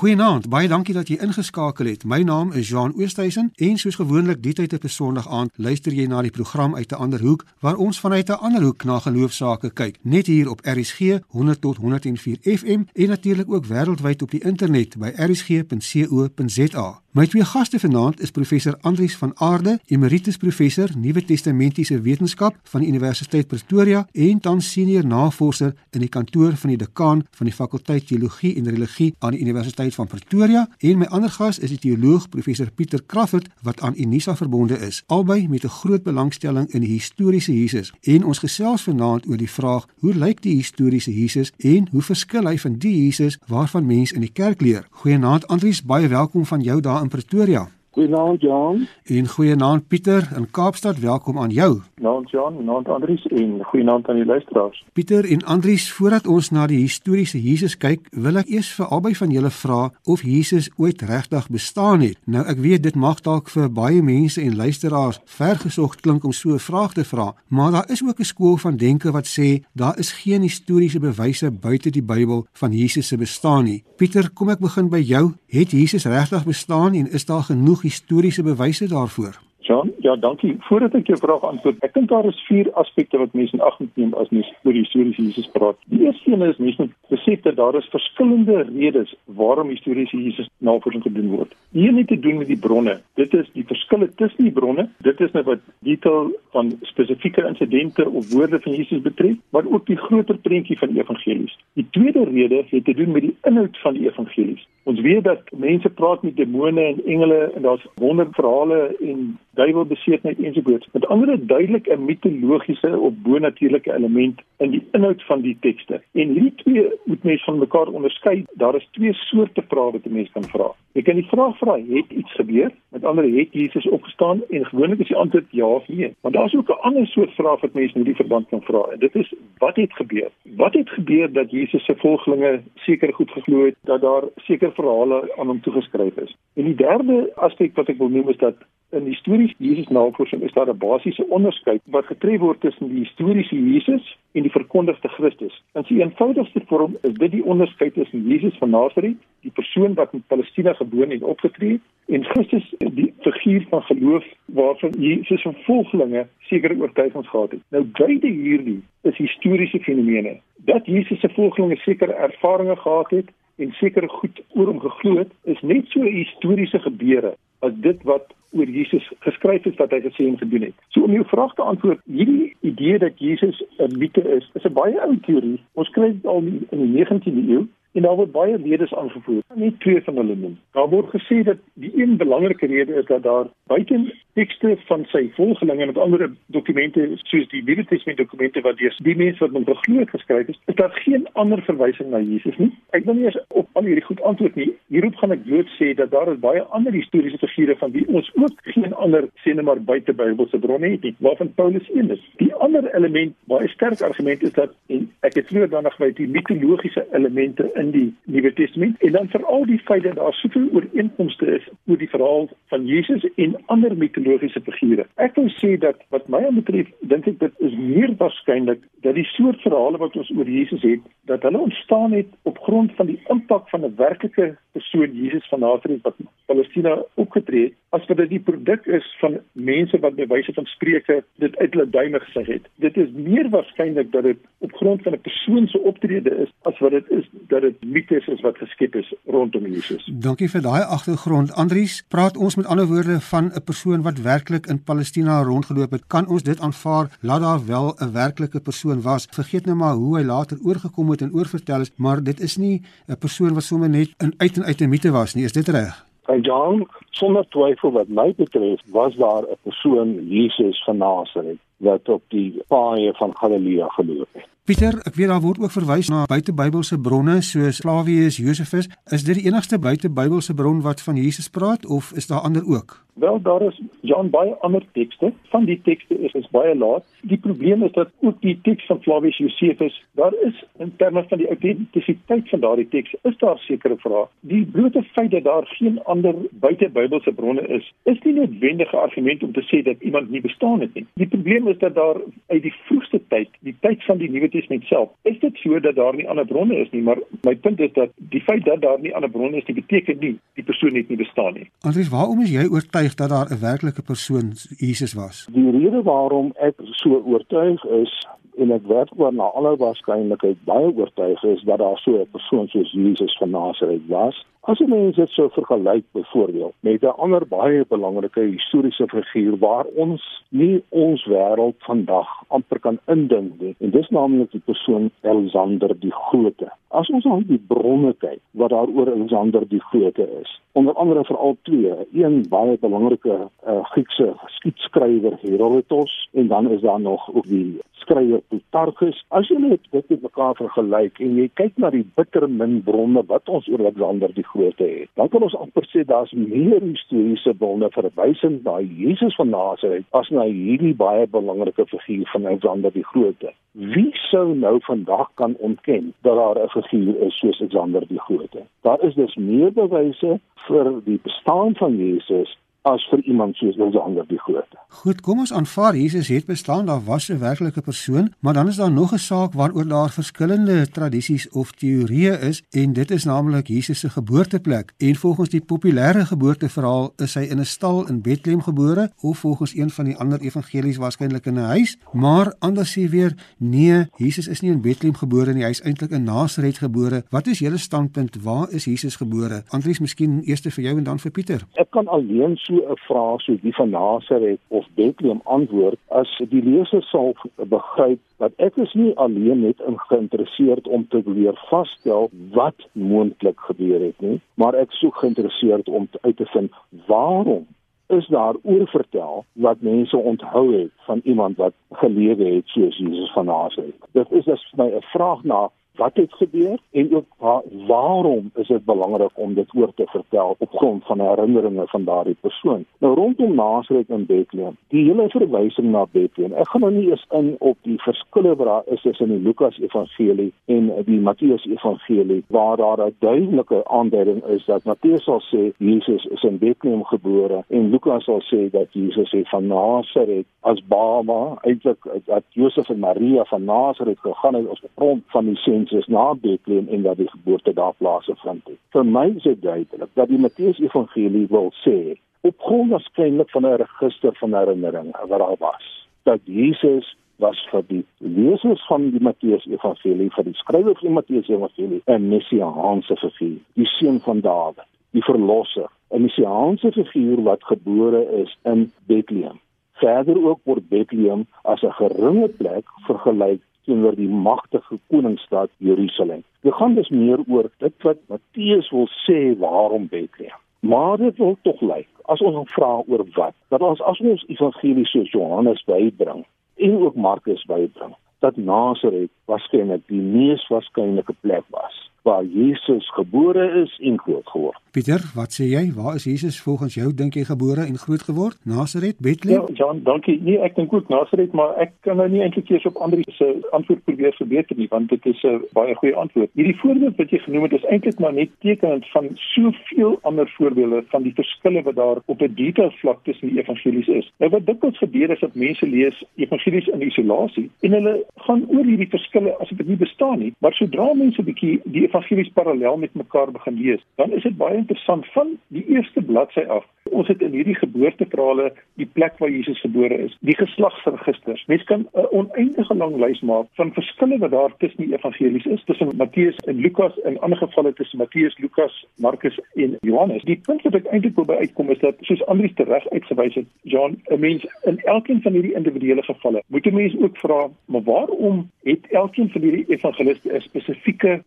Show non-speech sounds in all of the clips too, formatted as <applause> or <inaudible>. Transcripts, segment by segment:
Goeienaand, baie dankie dat jy ingeskakel het. My naam is Johan Oosthuizen en soos gewoonlik die tyd op 'n Sondag aand luister jy na die program uit 'n ander hoek waar ons vanuit 'n ander hoek na geloofsaake kyk. Net hier op RSG 100 tot 104 FM en natuurlik ook wêreldwyd op die internet by rsg.co.za. My twee gaste vanaand is professor Andrius van Aarde, emeritus professor Nuwe Testamentiese Wetenskap van die Universiteit Pretoria en tans senior navorser in die kantoor van die dekaan van die fakulteit teologie en religie aan die Universiteit Universiteit van Pretoria en my ander gas is die teoloog professor Pieter Crawford wat aan Unisa verbonde is, albei met 'n groot belangstelling in die historiese Jesus. En ons gesels vanaand oor die vraag: Hoe lyk die historiese Jesus en hoe verskil hy van die Jesus waarvan mense in die kerk leer? Goeienaand Andrius, baie welkom van jou daar in Pretoria. Goeienaand Jan. En goeienaand Pieter in Kaapstad. Welkom aan jou. Goeienaand Jan, goeienaand Andries en goeienaand aan die luisteraars. Pieter en Andries, voordat ons na die historiese Jesus kyk, wil ek eers vir albei van julle vra of Jesus ooit regtig bestaan het. Nou ek weet dit mag dalk vir baie mense en luisteraars vergesog klink om so 'n vraag te vra, maar daar is ook 'n skool van denke wat sê daar is geen historiese bewyse buite die Bybel van Jesus se bestaan nie. Pieter, kom ek begin by jou. Het Jesus regtig bestaan en is daar genoeg historiese bewyse daarvoor? John, ja, dankie. Voordat ek jou vraag antwoord, ek dink daar is vier aspekte wat mense in ag moet neem as mens oor die historiese Jesus praat. Die eerste een is mense moet besef dat daar is verskillende redes waarom historiese Jesus navorsing gedoen word. Hier nie te doen met die bronne. Dit is die verskille tussen die bronne. Dit is nou wat detail van spesifieke insidente of woorde van Jesus betref, maar ook die groter prentjie van die evangelies. Die tweede rede het te doen met die inhoud van die evangelies. Ons weet dat mense praat met demone en engele en daar's wonderverhale en duiwelbeseerdheid ensovoorts. Met ander duidelik 'n mitologiese of bonatuurlike element in die inhoud van die tekste. En hierdie twee moet mens van mekaar onderskei. Daar is twee soorte vrae wat 'n mens kan vra. Jy kan die vraag vra: Het iets gebeur? Met ander het Jesus opgestaan? En gewoonlik is die antwoord ja of nee. Maar daar's ook 'n ander soort vraag wat mense in hierdie verband kan vra. En dit is: Wat het gebeur? Wat het gebeur dat Jesus se volgelinge seker goed geglo het dat daar seker verhale aan hom toegeskryf is? En die derde aspek wat ek wil noem is dat in histories Jesus navorsing is daar 'n basiese onderskeid wat getref word tussen die historiese Jesus en die verkondigde Christus. In sy eenvoudigste vorm is dit die onderskeid tussen Jesus van Nasaret, die persoon wat in Palestina gebore en opgetree het, en Christus, die figuur van geloof waarvan Jesus se volgelinge sekere oortuigings gehad het. Nou beide hierdie is historiese fenomene. Dat Jesus se volgelinge sekere ervarings gehad het en sekere goed oor hom geglo het, is net so 'n historiese gebeure as dit wat oor Jesus geskryf is wat hy gesê en gedoen het. So om jou vraag te antwoord, hierdie idee dat Jesus 'n mite is, is 'n baie ou teorie. Ons kry dit al in die 19de eeu en daar word baie redes aangevoer. Nie twee van hulle noem. Daar word gesê dat die een belangrike rede is dat daar buite tekste van sy volgelinge en ander dokumente soos die Nuwe Testament dokumente wat deur die mense wat hom geglo het geskryf is, is daar geen ander verwysing na Jesus nie. Ek wil nie eens op al hierdie goed antwoord nie. Hierop gaan ek bloot sê dat daar is baie ander historiese figure van wie ons ook geen ander sê net maar buite Bybelse bronne het nie, waarvan Paulus een is. Die ander element, baie sterk argument is dat en ek het vroeër daarna gewys die mitologiese elemente in die Nuwe Testament en dan veral die feit dat daar soveel ooreenkomste is oor die verhaal van Jesus en ander mitologiese figure. Ek wil sê dat wat my betref, dink ek dit is meer waarskynlik dat die soort verhale wat ons oor Jesus het, dat hulle ontstaan het op grond van die impak van 'n werklike persoon Jesus van Nasaret wat in Palestina opgetree het, as wat dit die produk is van mense wat by wyse van spreuke dit uit hulle duime gesê het. Dit is meer waarskynlik dat dit op grond van 'n persoon se optrede is as wat dit is dat dit mites is wat geskep is rondom Jesus. Dankie vir daai agtergrond. Andries, praat ons met ander woorde van 'n persoon wat werklik in Palestina rondgeloop het. Kan ons dit aanvaar dat daar wel 'n werklike persoon was? Vergeet nou maar hoe hy later oorgekom het en oorvertel is, maar dit is nie 'n persoon wat sommer net in uit en uit 'n mite was nie. Is dit reg? En John, sonder twyfel wat my betref, was daar 'n persoon Jesus van Nasaret wat op die paaie van Galilea geloop het. Pieter, ek weet daar word ook verwys na buitebybelse bronne soos Flavius Josephus. Is dit die enigste buitebybelse bron wat van Jesus praat of is daar ander ook? Wel daar is Jan baie ander tekste. Van die tekste is is baie laat. Die probleem is dat ook die teks van Flavius Josephus, daar is in terme van die autentisiteit van daardie teks, is daar sekere vrae. Die blote feit dat daar geen ander buitebybelse bronne is, is nie noodwendige argument om te sê dat iemand nie bestaan het nie. Die probleem is dat daar uit die vroegste tyd, die tyd van die Nuwe Testament self, is dit so dat daar nie ander bronne is nie, maar my punt is dat die feit dat daar nie ander bronne is nie beteken nie die persoon het nie bestaan nie. Andries, waarom is jy oortuig dat daar 'n werklike persoon Jesus was? Die rede waarom ek so oortuig is en ek werklik na alle waarskynlikheid baie oortuig is dat daar so 'n persoon soos Jesus van Nasaret was. As jy mens dit so vergelyk byvoorbeeld met 'n ander baie belangrike historiese figuur waar ons nie ons wêreld vandag amper kan indink nie, en dis naamlik die persoon Alexander die Grote. As ons aan die bronne kyk wat daar oor Alexander die Grote is, onder andere veral twee, een baie belangrike uh, Griekse geskiedskrywer Herodotus en dan is daar nog ook die skrywer Plutarchus. As jy net dit met mekaar vergelyk en jy kyk na die bitter min bronne wat ons oor Alexander die grootte het. Dan kan ons amper sê daar's meer historiese bronne verwysend na Jesus van Nasaret as na hierdie baie belangrike figuur van Alexander die Grote. Wie sou nou vandag kan ontken dat daar 'n figuur is soos Alexander die Grote? Daar is dus meer bewyse vir die bestaan van Jesus as vir iemand soos Alexander die Grote. Goed, kom ons aanvaar Jesus het bestaan, daar was 'n werklike persoon, maar dan is daar nog 'n saak waaroor daar verskillende tradisies of teorieë is en dit is naamlik Jesus se geboorteplek. En volgens die populêre geboorteverhaal is hy in 'n stal in Bethlehem gebore of volgens een van die ander evangelies waarskynlik in 'n huis, maar anders sê weer nee, Jesus is nie in Bethlehem gebore nie, hy is eintlik in Nasaret gebore. Wat is julle standpunt? Waar is Jesus gebore? Andries, miskien eers vir jou en dan vir Pieter. Ek kan alleen so 'n vraag so die van Nasaret of Bethlehem antwoord as die leser sal begryp dat ek is nie alleen net geïnteresseerd om te weer vasstel wat moontlik gebeur het nie, maar ek soek geïnteresseerd om uit te vind waarom is daar oorvertel wat mense onthou het van iemand wat gelewe het soos Jesus van Nasaret. Dit is dus vir my 'n vraag na wat het gebeur en ook waar, waarom is dit belangrik om dit oor te vertel op grond van herinneringe van daardie persoon. Nou rondom Nasaret en Bethlehem, die hele verwysing na Bethlehem. Ek gaan nou nie eens in op die verskille wat daar is tussen die Lukas Evangelie en die Matteus Evangelie waar daar 'n duidelike aanduiding is dat Matteus sal sê Jesus is in Bethlehem gebore en Lukas sal sê dat Jesus het van Nasaret as baba eintlik dat Josef en Maria van Nasaret gegaan het op grond van die sensus na Bethlehem en dat die geboorte daar plaasgevind het. Vir my is dit duidelik dat die Matteus Evangelie wil sê op grond waarskynlik van 'n register van herinneringe wat daar was dat Jesus was vir die lesers van die Matteus Evangelie vir die skrywer van die Matteus Evangelie 'n messiaanse figuur, die seun van Dawid, die verlosser, 'n messiaanse figuur wat gebore is in Bethlehem. Verder ook word Bethlehem as 'n geringe plek vergelyk teenoor die magtige koningsstad Jerusalem. Dit gaan dus meer oor dit wat Matteus wil sê waarom Bethlehem. Maar dit wil tog lyk as ons vra oor wat, dat ons as ons evangelie so Johannes bybring en ook Markus bybring, dat Nasaret waarskynlik die mees waarskynlike plek was waar Jesus gebore is en groot geword. Pieter, wat sê jy? Waar is Jesus volgens jou dink jy gebore en groot geword? Nasaret, Bethlehem? Ja, Jan, dankie. Nee, ek dink ook Nasaret, maar ek kan nou nie eintlik eers op ander se antwoord probeer verbeter nie, want dit is 'n baie goeie antwoord. Hierdie voorbeeld wat jy genoem het, is eintlik maar net tekenend van soveel ander voorbeelde van die verskille wat daar op 'n detail vlak tussen die evangelies is. Nou wat dikwels gebeur is dat mense lees evangelies in isolasie en hulle gaan oor hierdie verskille asof dit nie bestaan nie, maar sodra mense 'n bietjie die evangelies parallel met mekaar begin lees, dan is dit baie interessant van die eerste bladsy af. Ons het in hierdie geboorteverhale die plek waar Jesus gebore is, die geslagsregisters. Mens kan 'n oneindige lang lys maak van verskille wat daar tussen die evangelies is, tussen Matteus en Lukas en in ander gevalle tussen Matteus, Lukas, Markus en Johannes. Die punt wat ek eintlik wil uitkom is dat soos Andries tereg uitgewys het, John, 'n mens in elkeen van hierdie individuele gevalle, moet 'n mens ook vra, maar waarom het elkeen van hierdie evangeliste 'n spesifieke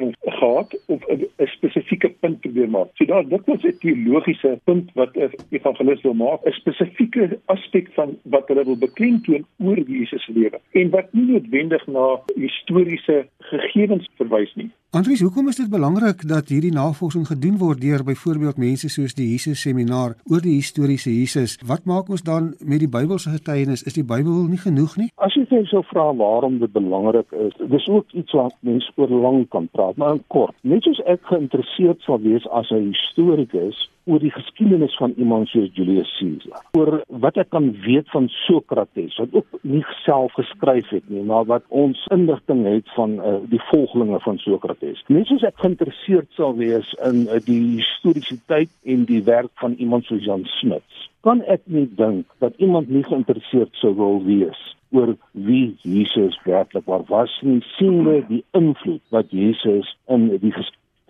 beklemtoning gehad of 'n spesifieke punt probeer maak? So daar dit was 'n teologiese punt wat 'n evangelis wil maak, 'n spesifieke aspek van wat hulle wil beklemtoon oor Jesus se lewe en wat nie noodwendig na historiese gegevens verwys nie. Andries, hoekom is dit belangrik dat hierdie navorsing gedoen word deur byvoorbeeld mense soos die Jesus Seminar oor die historiese Jesus? Wat maak ons dan met die Bybelse getuienis? Is die Bybel nie genoeg nie? As jy sê so vra waarom dit belangrik is, dis ook iets wat mense oor lank kan praat, maar in kort. Net soos ek geïnteresseerd sal wees as 'n historikus oor die geskiedenis van iemand soos Julius Caesar. Oor wat ek kan weet van Sokrates wat ook nie self geskryf het nie, maar wat ons inligting het van uh, die volgelinge van Sokrates. Net soos ek geïnteresseerd sal wees in uh, die historiesiteit en die werk van iemand soos Jan Smuts, kan ek nie dink dat iemand nie geïnteresseerd sou wil wees oor wie Jesus werklik was nie sien we die invloed wat Jesus in die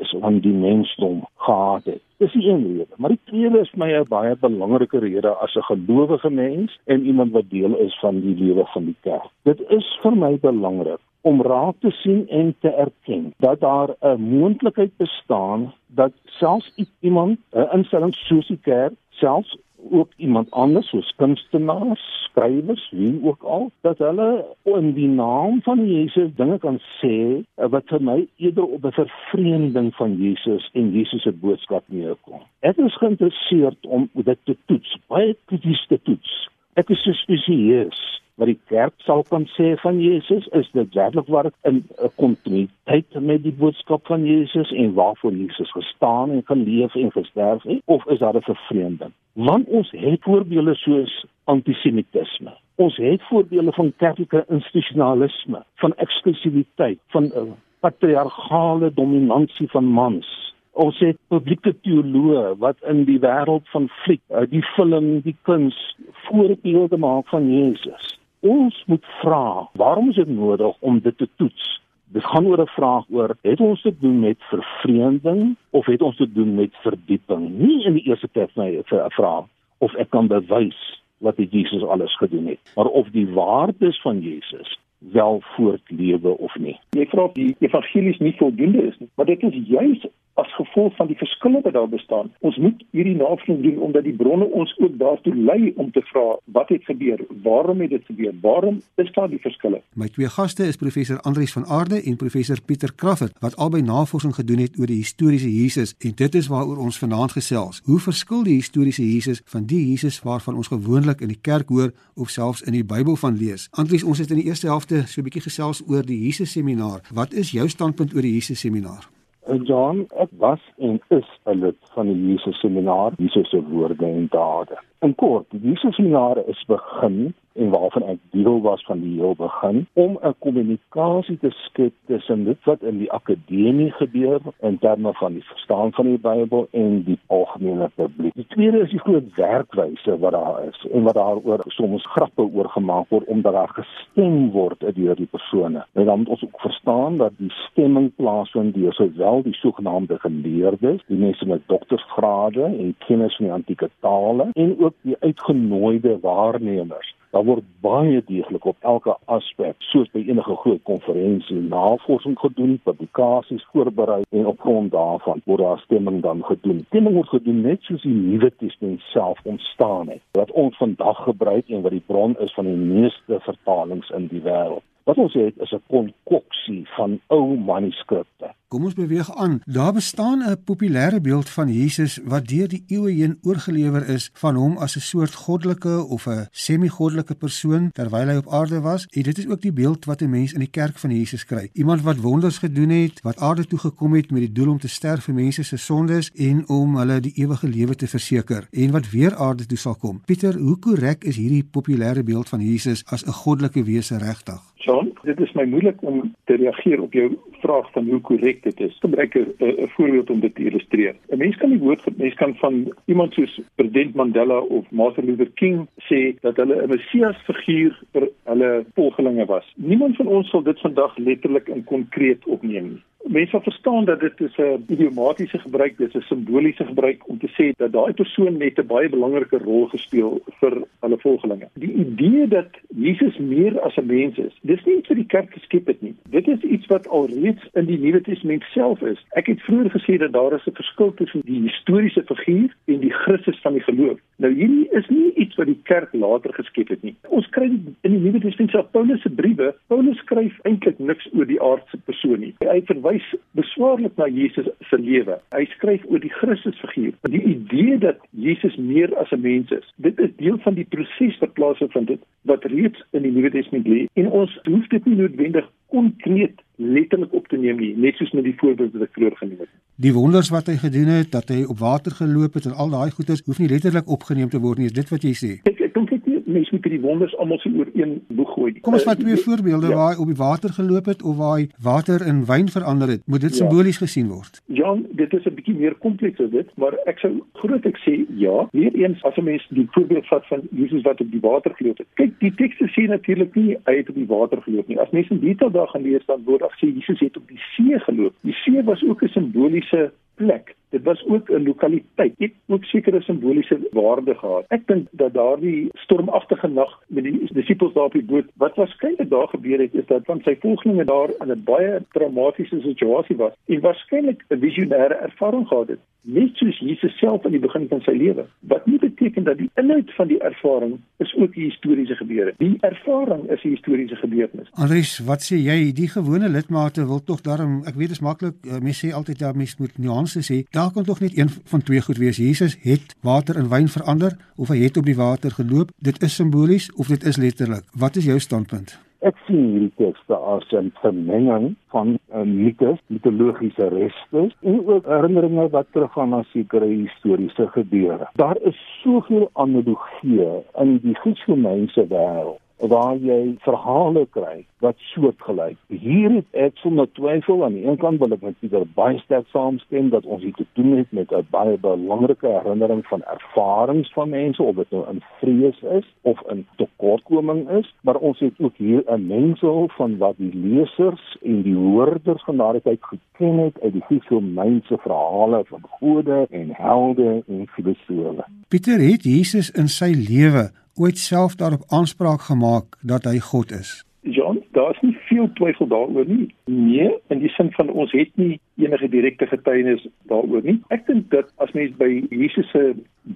is van die mensdom gehad het. Dis die een rede, maar die tweede is my 'n baie belangrike rede as 'n gelowige mens en iemand wat deel is van die lewe van die kerk. Dit is vir my belangrik om raak te sien en te erken dat daar 'n moontlikheid bestaan dat selfs iemand 'n instelling soos die kerk selfs ook iemand anders soos kunstenaars, skrywers, wie ook al, dat hulle in die naam van Jesus dinge kan sê eh, wat vir my eerder op 'n vervreemding van Jesus en Jesus se boodskap neerkom. Ek is geïnteresseerd om dit te toets, baie krities te toets. Ek is spesieus wat die kerk sal kan sê van Jesus is dit werklik waar in 'n kontinuïteit met die boodskap van Jesus en waarvoor Jesus gestaan en geleef en gesterf het of is daar 'n vervreemding? Want ons het voorbeelde soos antisemitisme. Ons het voorbeelde van kerklike institusionalisme van eksklusiwiteit van 'n uh, patriargale dominansie van mans. Ons het publieke teoloë wat in die wêreld van fliek, uh, die film, die kuns voorbeelde maak van Jesus ons moet vra, waarom is dit nodig om dit te toets? Dit gaan oor 'n vraag oor het ons te doen met vervreemding of het ons te doen met verdieping? Nie in die eerste plek my 'n vraag of ek kan bewys wat Jesus alles gedoen het, maar of die waardes van Jesus wel voortlewe of nie. Jy vra of die evangelies nie voldoende is nie, maar dit is juis as gevolg van die verskille wat daar bestaan. Ons moet hierdie navorsing doen omdat die bronne ons ook daartoe lei om te vra wat het gebeur? Waarom het dit gebeur? Waarom is daar die verskille? My twee gaste is professor Andrius van Aarde en professor Pieter Crawford wat albei navorsing gedoen het oor die historiese Jesus en dit is waaroor ons vanaand gesels. Hoe verskil die historiese Jesus van die Jesus waarvan ons gewoonlik in die kerk hoor of selfs in die Bybel van lees? Andrius, ons het in die eerste helfte so 'n bietjie gesels oor die Jesus seminar. Wat is jou standpunt oor die Jesus seminar? En John, ek was en is 'n lid van die Jesus seminar, Jesus se woorde en dade. In kort, die Jesus seminar is begin en waarvan ek deel was van die heel begin om 'n kommunikasie te skep tussen dit wat in die akademie gebeur in terme van die verstaan van die Bybel en die algemene publiek. Die tweede is die groot werkwyse wat daar is en wat daaroor soms grappe oor gemaak word omdat daar gestem word deur die persone. En dan moet ons ook verstaan dat die stemming plaasvind deur sowel die sogenaamde geleerdes, die mense met doktorsgrade en kennis van die antieke tale en ook die uitgenooide waarnemers Daar word baie deeglik op elke aspek, soos by enige groot konferensie, navorsing gedoen, publikasies voorberei en op grond daarvan word daar stemming dan gedoen. Stemming word gedoen net soos die Nuwe Testament self ontstaan het, wat ons vandag gebruik en wat die bron is van die meeste vertalings in die wêreld. Wat ons het is 'n konkoksie van ou manuskripte Kom ons beweeg aan. Daar bestaan 'n populêre beeld van Jesus wat deur die eeue heen oorgelewer is van hom as 'n soort goddelike of 'n semi-goddelike persoon terwyl hy op aarde was. En dit is ook die beeld wat 'n mens in die kerk van Jesus kry. Iemand wat wonders gedoen het, wat aarde toe gekom het met die doel om te sterf vir mense se sondes en om hulle die ewige lewe te verseker en wat weer aarde toe sal kom. Pieter, hoe korrek is hierdie populêre beeld van Jesus as 'n goddelike wese regtig? John, dit is my moeilik om te reageer op jou vraag van hoe korrek dit is. Gebruik 'n voorbeeld om dit te illustreer. 'n Mens kan die woord mens kan van iemand soos president Mandela of Martin Luther King sê dat hulle 'n messias figuur vir hulle volgelinge was. Niemand van ons sal dit vandag letterlik in konkreet opneem nie. Mense sal verstaan dat dit is 'n idiomatiese gebruik, dit is 'n simboliese gebruik om te sê dat daai persoon net 'n baie belangrike rol gespeel vir hulle volgelinge. Die idee dat Jesus meer as 'n mens is, dis nie iets wat die kerk geskep het nie. Dit is iets wat alreeds in die Nuwe Testament self is. Ek het vroeër gesê dat daar is 'n verskil tussen die historiese figuur en die Christus van die geloof. Nou hierdie is nie iets wat die kerk later geskep het nie. Ons kry in die Nuwe Testament self Paulus se briewe. Paulus skryf eintlik niks oor die aardse persoon nie. Hy verwys verwys beswaarlik na Jesus se lewe. Hy skryf oor die Christusfiguur. Die idee dat Jesus meer as 'n mens is. Dit is deel van die proses wat plaasvind dit wat reeds in die Nuwe Testament lê en ons hoef dit nie noodwendig konkreet letterlik op te neem nie, net soos met die voorbeeld wat ek vroeër genoem het. Die wonders wat hy gedoen het, dat hy op water geloop het en al daai goeders hoef nie letterlik opgeneem te word nie, is dit wat jy sê? Ek mense moet hierdie wonders almal so oor een boeg gooi. Kom ons vat twee uh, voorbeelde ja. waar hy op die water geloop het of waar hy water in wyn verander het. Moet dit ja. simbolies gesien word? Ja, dit is 'n bietjie meer kompleks as dit, maar ek sou groot ek sê ja. Weer eens as 'n mens die voorbeeld vat van Jesus wat op die water geloop het. Kyk, die tekste sê natuurlik nie hy het op die water geloop nie. As mense in detail daar gaan lees dan word af sê Jesus het op die see geloop. Die see was ook 'n simboliese plek. Dit was ook 'n lokaliteit. Dit ook sekere simboliese waarde gehad. Ek dink dat daardie stormagtige nag met die disippels daar op die boot, wat waarskynlik daar gebeur het, is dat van sy volgelinge daar in 'n baie traumatiese situasie was en waarskynlik 'n visionêre ervaring gehad het, net soos Jesus self aan die begin van sy lewe. Wat nie beteken dat die inhoud van die ervaring is ook 'n historiese gebeure. Die ervaring is 'n historiese gebeurtenis. Andries, wat sê jy? Die gewone lidmate wil tog daarom, ek weet dit is maklik, uh, mense sê altyd dat mens moet nuances hê. Daar kan tog net een van twee goed wees. Jesus het water in wyn verander of hy het op die water geloop. Dit is simbolies of dit is letterlik. Wat is jou standpunt? Ek sien hierdie tekste as 'n vermenging van uh, mites, mitologiese restes en ook herinneringe wat teruggaan na sekere historiese gebeure. Daar is soveel analogie in die Grieks-Romeinse wêreld waar jy verhale kry wat soortgelyk. Hier het ek sonder twyfel aan die een kant wil ek met Pieter baie sterk saamstem dat ons hier te doen het met 'n baie belangrike herinnering van ervarings van mense of dit nou in vrees is of in tekortkoming is, maar ons het ook hier 'n mengsel van wat die lesers en die hoorders van daardie tyd geken het uit die Grieks-Romeinse verhale van gode en helde en filosowe. Pieter het Jesus in sy lewe ooit self daarop aanspraak gemaak dat hy God is? John, daar is nie veel twyfel daaroor nie. Nee, in die sin van ons het nie enige direkte getuienis daaroor nie. Ek dink dat as mens by Jesus se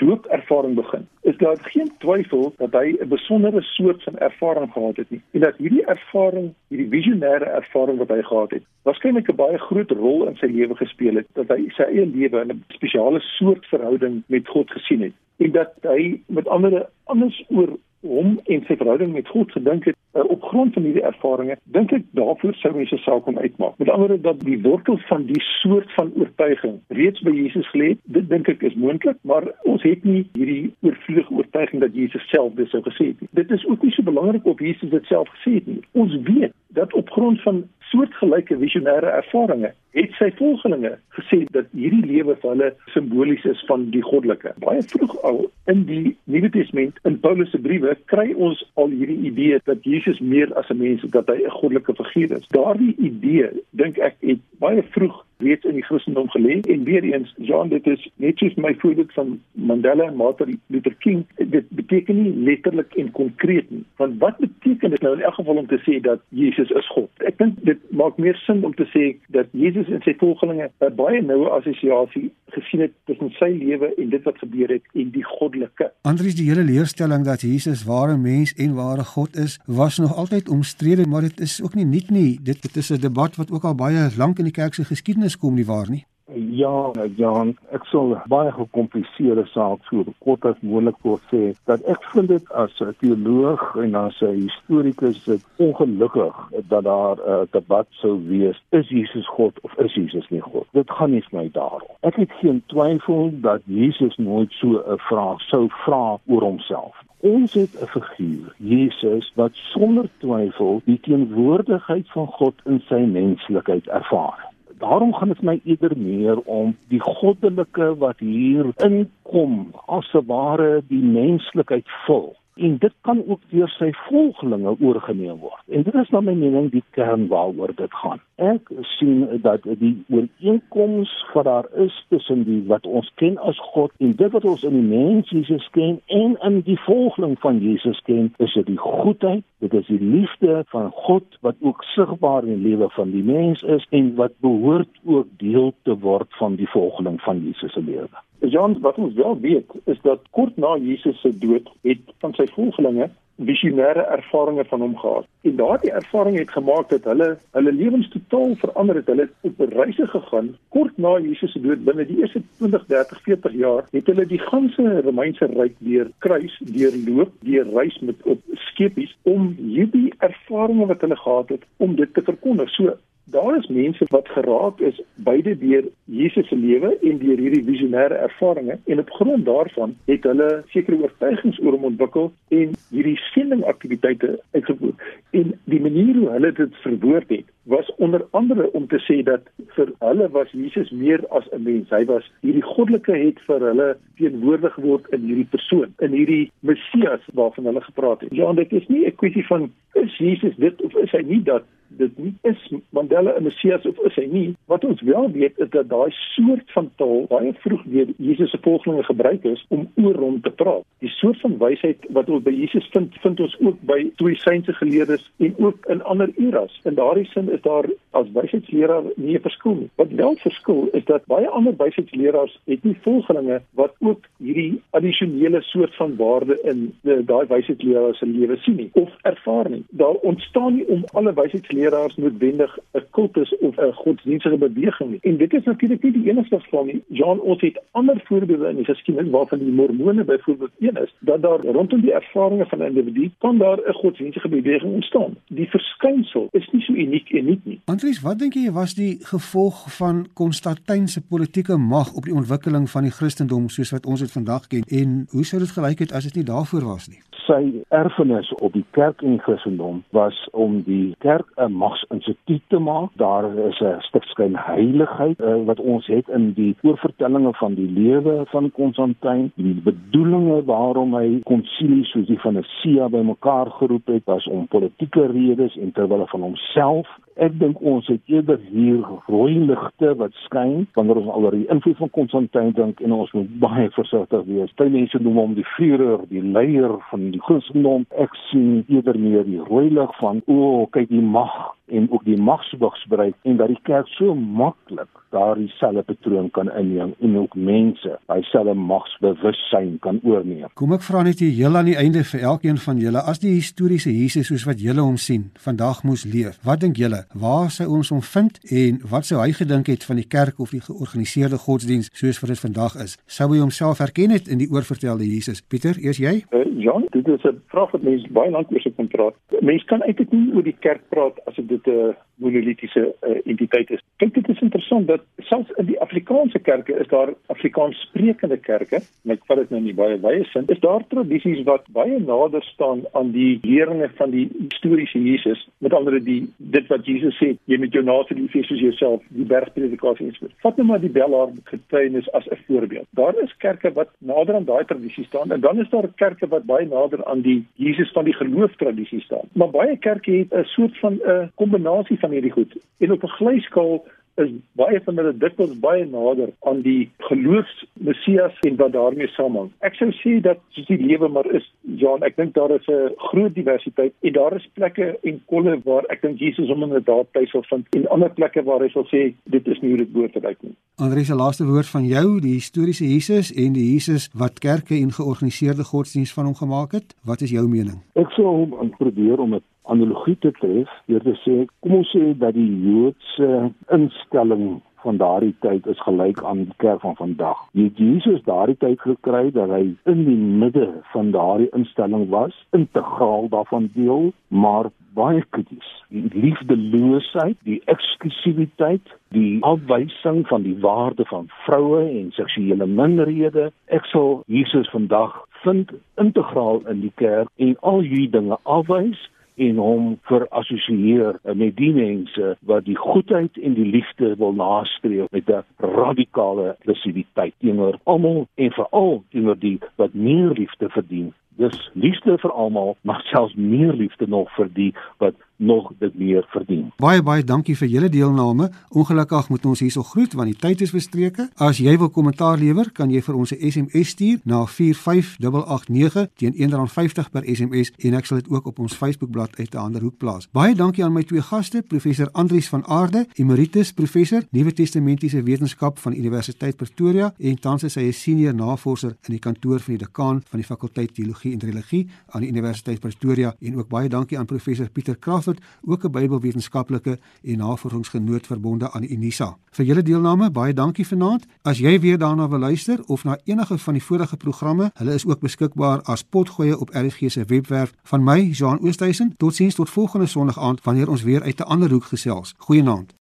doopervaring begin, is daar geen twyfel dat hy 'n besondere soort van ervaring gehad het nie. En dat hierdie ervaring, hierdie visionêre ervaring wat hy gehad het, waarskynlik 'n baie groot rol in sy lewe gespeel het, dat hy sy eie lewe in 'n spesiale soort verhouding met God gesien het en dat hy met ander anders oor hom en sy verhouding met God gedink het uh, op grond van hierdie ervarings dink ek daarvoor sou mense saak om uitmaak. Met ander woorde dat die wortel van die soort van oortuiging reeds by Jesus lê dit dink ek is moontlik maar ons het nie hierdie oorvloedige oortuiging dat Jesus self dit sou gesê het nie. Dit is ook nie so belangrik of Jesus dit self gesê het nie. Ons weet dat op grond van soortgelyke visionêre ervarings het sy volgelinge gesê dat hierdie lewe vir hulle simbolies is van die goddelike. Baie vroeg al in die Nuwe Testament in Paulus se briewe kry ons al hierdie idee dat Jesus meer as 'n mens is, dat hy 'n goddelike figuur is. Daardie idee, dink ek, het baie vroeg reeds in die Christendom gelê. En weer eens Jean dit is net soos my voorbeeld van Mandela en Martin Luther King. Dit beteken nie letterlik en konkreet nie. Want wat beteken dit nou in elk geval om te sê dat Jesus is God? Ek dink dit maak meer sin om te sê dat Jesus en sy volgelinge 'n baie noue assosiasie gesien het tussen sy lewe en dit wat gebeur het en die goddelike. Andries die hele leerstelling dat Jesus ware mens en ware God is was nog altyd omstrede maar dit is ook nie nuut nie. Dit, dit is 'n debat wat ook al baie lank in die kerk se geskiedenis kom nie waar nie? Ja, Jan, ek sal baie gekompliseerde saak so kort as moontlik wil sê dat ek vind dit as 'n teoloog en as 'n historikus dit ongelukkig dat daar 'n uh, debat sou wees is Jesus God of is Jesus nie God. Dit gaan nie vir my daaroor. Ek het geen twyfel dat Jesus nooit so 'n vraag sou vra oor homself. Ons het 'n figuur, Jesus, wat sonder twyfel die teenwoordigheid van God in sy menslikheid ervaar daarom gaan dit my eerder meer om die goddelike wat hier inkom as 'n ware die menslikheid vul en dit kan ook deur sy volgelinge oorgeneem word. En dit is na my mening die kern waaroor dit gaan. Ek sien dat die ooreenkoms wat daar is tussen die wat ons ken as God en dit wat ons in die mens Jesus ken en in die volgeling van Jesus ken, is dit die goedheid, dit is die liefde van God wat ook sigbaar in die lewe van die mens is en wat behoort ook deel te word van die volgeling van Jesus se lewe. Jan, wat ons wel weet is dat kort na Jesus se dood het van sy volgelinge visionêre ervarings van hom gehad. En daardie ervaring het gemaak dat hulle hulle lewens totaal verander het. Hulle het op reise gegaan kort na Jesus se dood binne die eerste 20, 30, 40 jaar het hulle die ganse Romeinse ryk deur kruis, deur loop, deur reis met op skepies om hierdie ervarings wat hulle gehad het om dit te verkondig. So Daar is mense wat geraak is beide deur Jesus se lewe en deur hierdie visionêre ervarings en op grond daarvan het hulle sekere oortuigings oor hom ontwikkel en hierdie sendingaktiwiteite uitgevoer. En die manier hoe hulle dit verwoord het, was onder andere om te sê dat vir hulle was Jesus meer as 'n mens. Hy was hierdie goddelike het vir hulle teenwoordig geword in hierdie persoon, in hierdie Messias waarvan hulle gepraat het. Ja, dit is nie 'n kwessie van is Jesus dit of is hy nie dat dit nie is Mandela 'n Messias of is hy nie. Wat ons wel weet is dat daai soort van taal baie vroeg deur Jesus se volgelinge gebruik is om oor hom te praat. Die soort van wysheid wat ons by Jesus vind, vind ons ook by Stoïsynse geleerdes en ook in ander eras. In daardie sin is daar as wysheidsleraar nie 'n verskil nie. Wat wel verskil is dat baie ander wysheidsleraars het nie volgelinge wat ook hierdie addisionele soort van waarde in daai wysheidsleraar se lewe sien nie of ervaar nie. Daar ontstaan nie om alle wysheidsleraars leraars noodwendig 'n kultus of 'n godsdienstige beweging nie. En dit is natuurlik nie die enigste geval nie. John ons het ander voorbeelde in die geskiedenis waarvan die mormone byvoorbeeld een is dat daar rondom die ervarings van 'n individu kan daar 'n godsdienstige beweging ontstaan. Die verskynsel is nie so uniek en nie nie. Andries, wat dink jy was die gevolg van Konstantin se politieke mag op die ontwikkeling van die Christendom soos wat ons dit vandag ken en hoe sou dit gelyk het as dit nie daarvoor was nie? Sy erfenis op die kerk en Christendom was om die kerk 'n magsinstituut te maak. Daar is 'n stuk skynheiligheid uh, wat ons het in die oorvertellinge van die lewe van Konstantin, die bedoelinge waarom hy konsilies soos die van Nicea bymekaar geroep het, was om politieke redes en terwyl van homself Ek dink ons het eerder hier rooi ligte wat skyn wanneer ons al oor die invloed van Konstantin dink en ons moet baie versigtig wees. Baie mense noem hom die Führer, die leier van die Christendom. Ek sien eerder meer die rooi lig van o, oh, kyk die mag en ook die magsbegspreek en dat die kerk so maklik daardie selfe patroon kan inneem en ook mense by selfe magsbewussyn kan oorneem. Kom ek vra net hier heel aan die einde vir elkeen van julle as die historiese Jesus soos wat julle hom sien vandag moes leef. Wat dink julle? Waar sou ons hom vind en wat sou hy gedink het van die kerk of die georganiseerde godsdiens soos wat dit vandag is? Sou hy homself herken het in die oorvertelde Jesus? Pieter, eers jy? Uh, ja, dit is 'n vraag wat mense baie lank oor sou kon praat. Mense kan eintlik nie oor die kerk praat as dit 'n monolitiese uh, entiteit is. Kyk, dit is interessant dat selfs in die Afrikaanse kerke is daar Afrikaans sprekende kerke, en ek vat dit nou nie baie baie sin, is daar tradisies wat baie nader staan aan die leringe van die historiese Jesus, met ander die dit wat Jesus sê, jy met jou naaste lief hê soos jouself, die bergpredikasie en so. Vat net maar die Bellaar getuienis as 'n voorbeeld. Daar is kerke wat nader aan daai tradisie staan en dan is daar kerke wat baie nader aan die Jesus van die geloof tradisie staan. Maar baie kerke het 'n soort van 'n kombinasie van hierdie goed. En op 'n glyskaal is baie van hulle dikwels baie nader aan die geloofsmessias en wat daarmee saamhang. Ek sou sê dat soos die lewe maar is, Jan, ek dink daar is 'n groot diversiteit en daar is plekke en kolle waar ek dink Jesus hom inderdaad tuis sal vind en ander plekke waar hy sal sê dit is nie hoe dit behoort te lyk nie. Andries, 'n laaste woord van jou, die historiese Jesus en die Jesus wat kerke en georganiseerde godsdiens van hom gemaak het. Wat is jou mening? Ek sou hom probeer om 'n analogie te tref deur te sê kom ons sê dat die Joodse instelling van daardie tyd is gelyk aan die kerk van vandag. Jy Jesus daardie tyd gekry dat hy in die midde van daardie instelling was, integraal daarvan deel, maar baie krities. Die liefdeloosheid, die eksklusiwiteit, die afwysing van die waarde van vroue en seksuele minderhede. Ek sal Jesus vandag vind integraal in die kerk en al hierdie dinge afwys en hom verassosieer met die mense wat die goedheid en die liefde wil nastreef met 'n radikale inklusiwiteit teenoor almal en veral teenoor die wat meer liefde verdien. Dis liefde vir almal, <laughs> maar selfs meer liefde nog vir die wat nog dit meer verdien. Baie baie dankie vir julle deelname. Ongelukkig moet ons hierso groet want die tyd is verstreke. As jy wil kommentaar lewer, kan jy vir ons 'n SMS stuur na 45889 teen R1.50 per SMS en ek sal dit ook op ons Facebookblad uit 'n ander hoek plaas. Baie dankie aan my twee gaste, professor Andrius van Aarde, emeritus professor Nuwe Testamentiese Wetenskap van Universiteit Pretoria en tans is hy 'n senior navorser in die kantoor van die dekaan van die fakulteit teologie en religie aan die Universiteit Pretoria en ook baie dankie aan professor Pieter Crawford, ook 'n Bybelwetenskaplike en navorsingsgenoot verbonde aan Unisa. Vir julle deelname baie dankie vanaand. As jy weer daarna wil luister of na enige van die vorige programme, hulle is ook beskikbaar as potgoeie op RSG se webwerf. Van my, Jean Oosthuizen, totsiens tot volgende Sondag aand wanneer ons weer uit 'n ander hoek gesels. Goeienaand.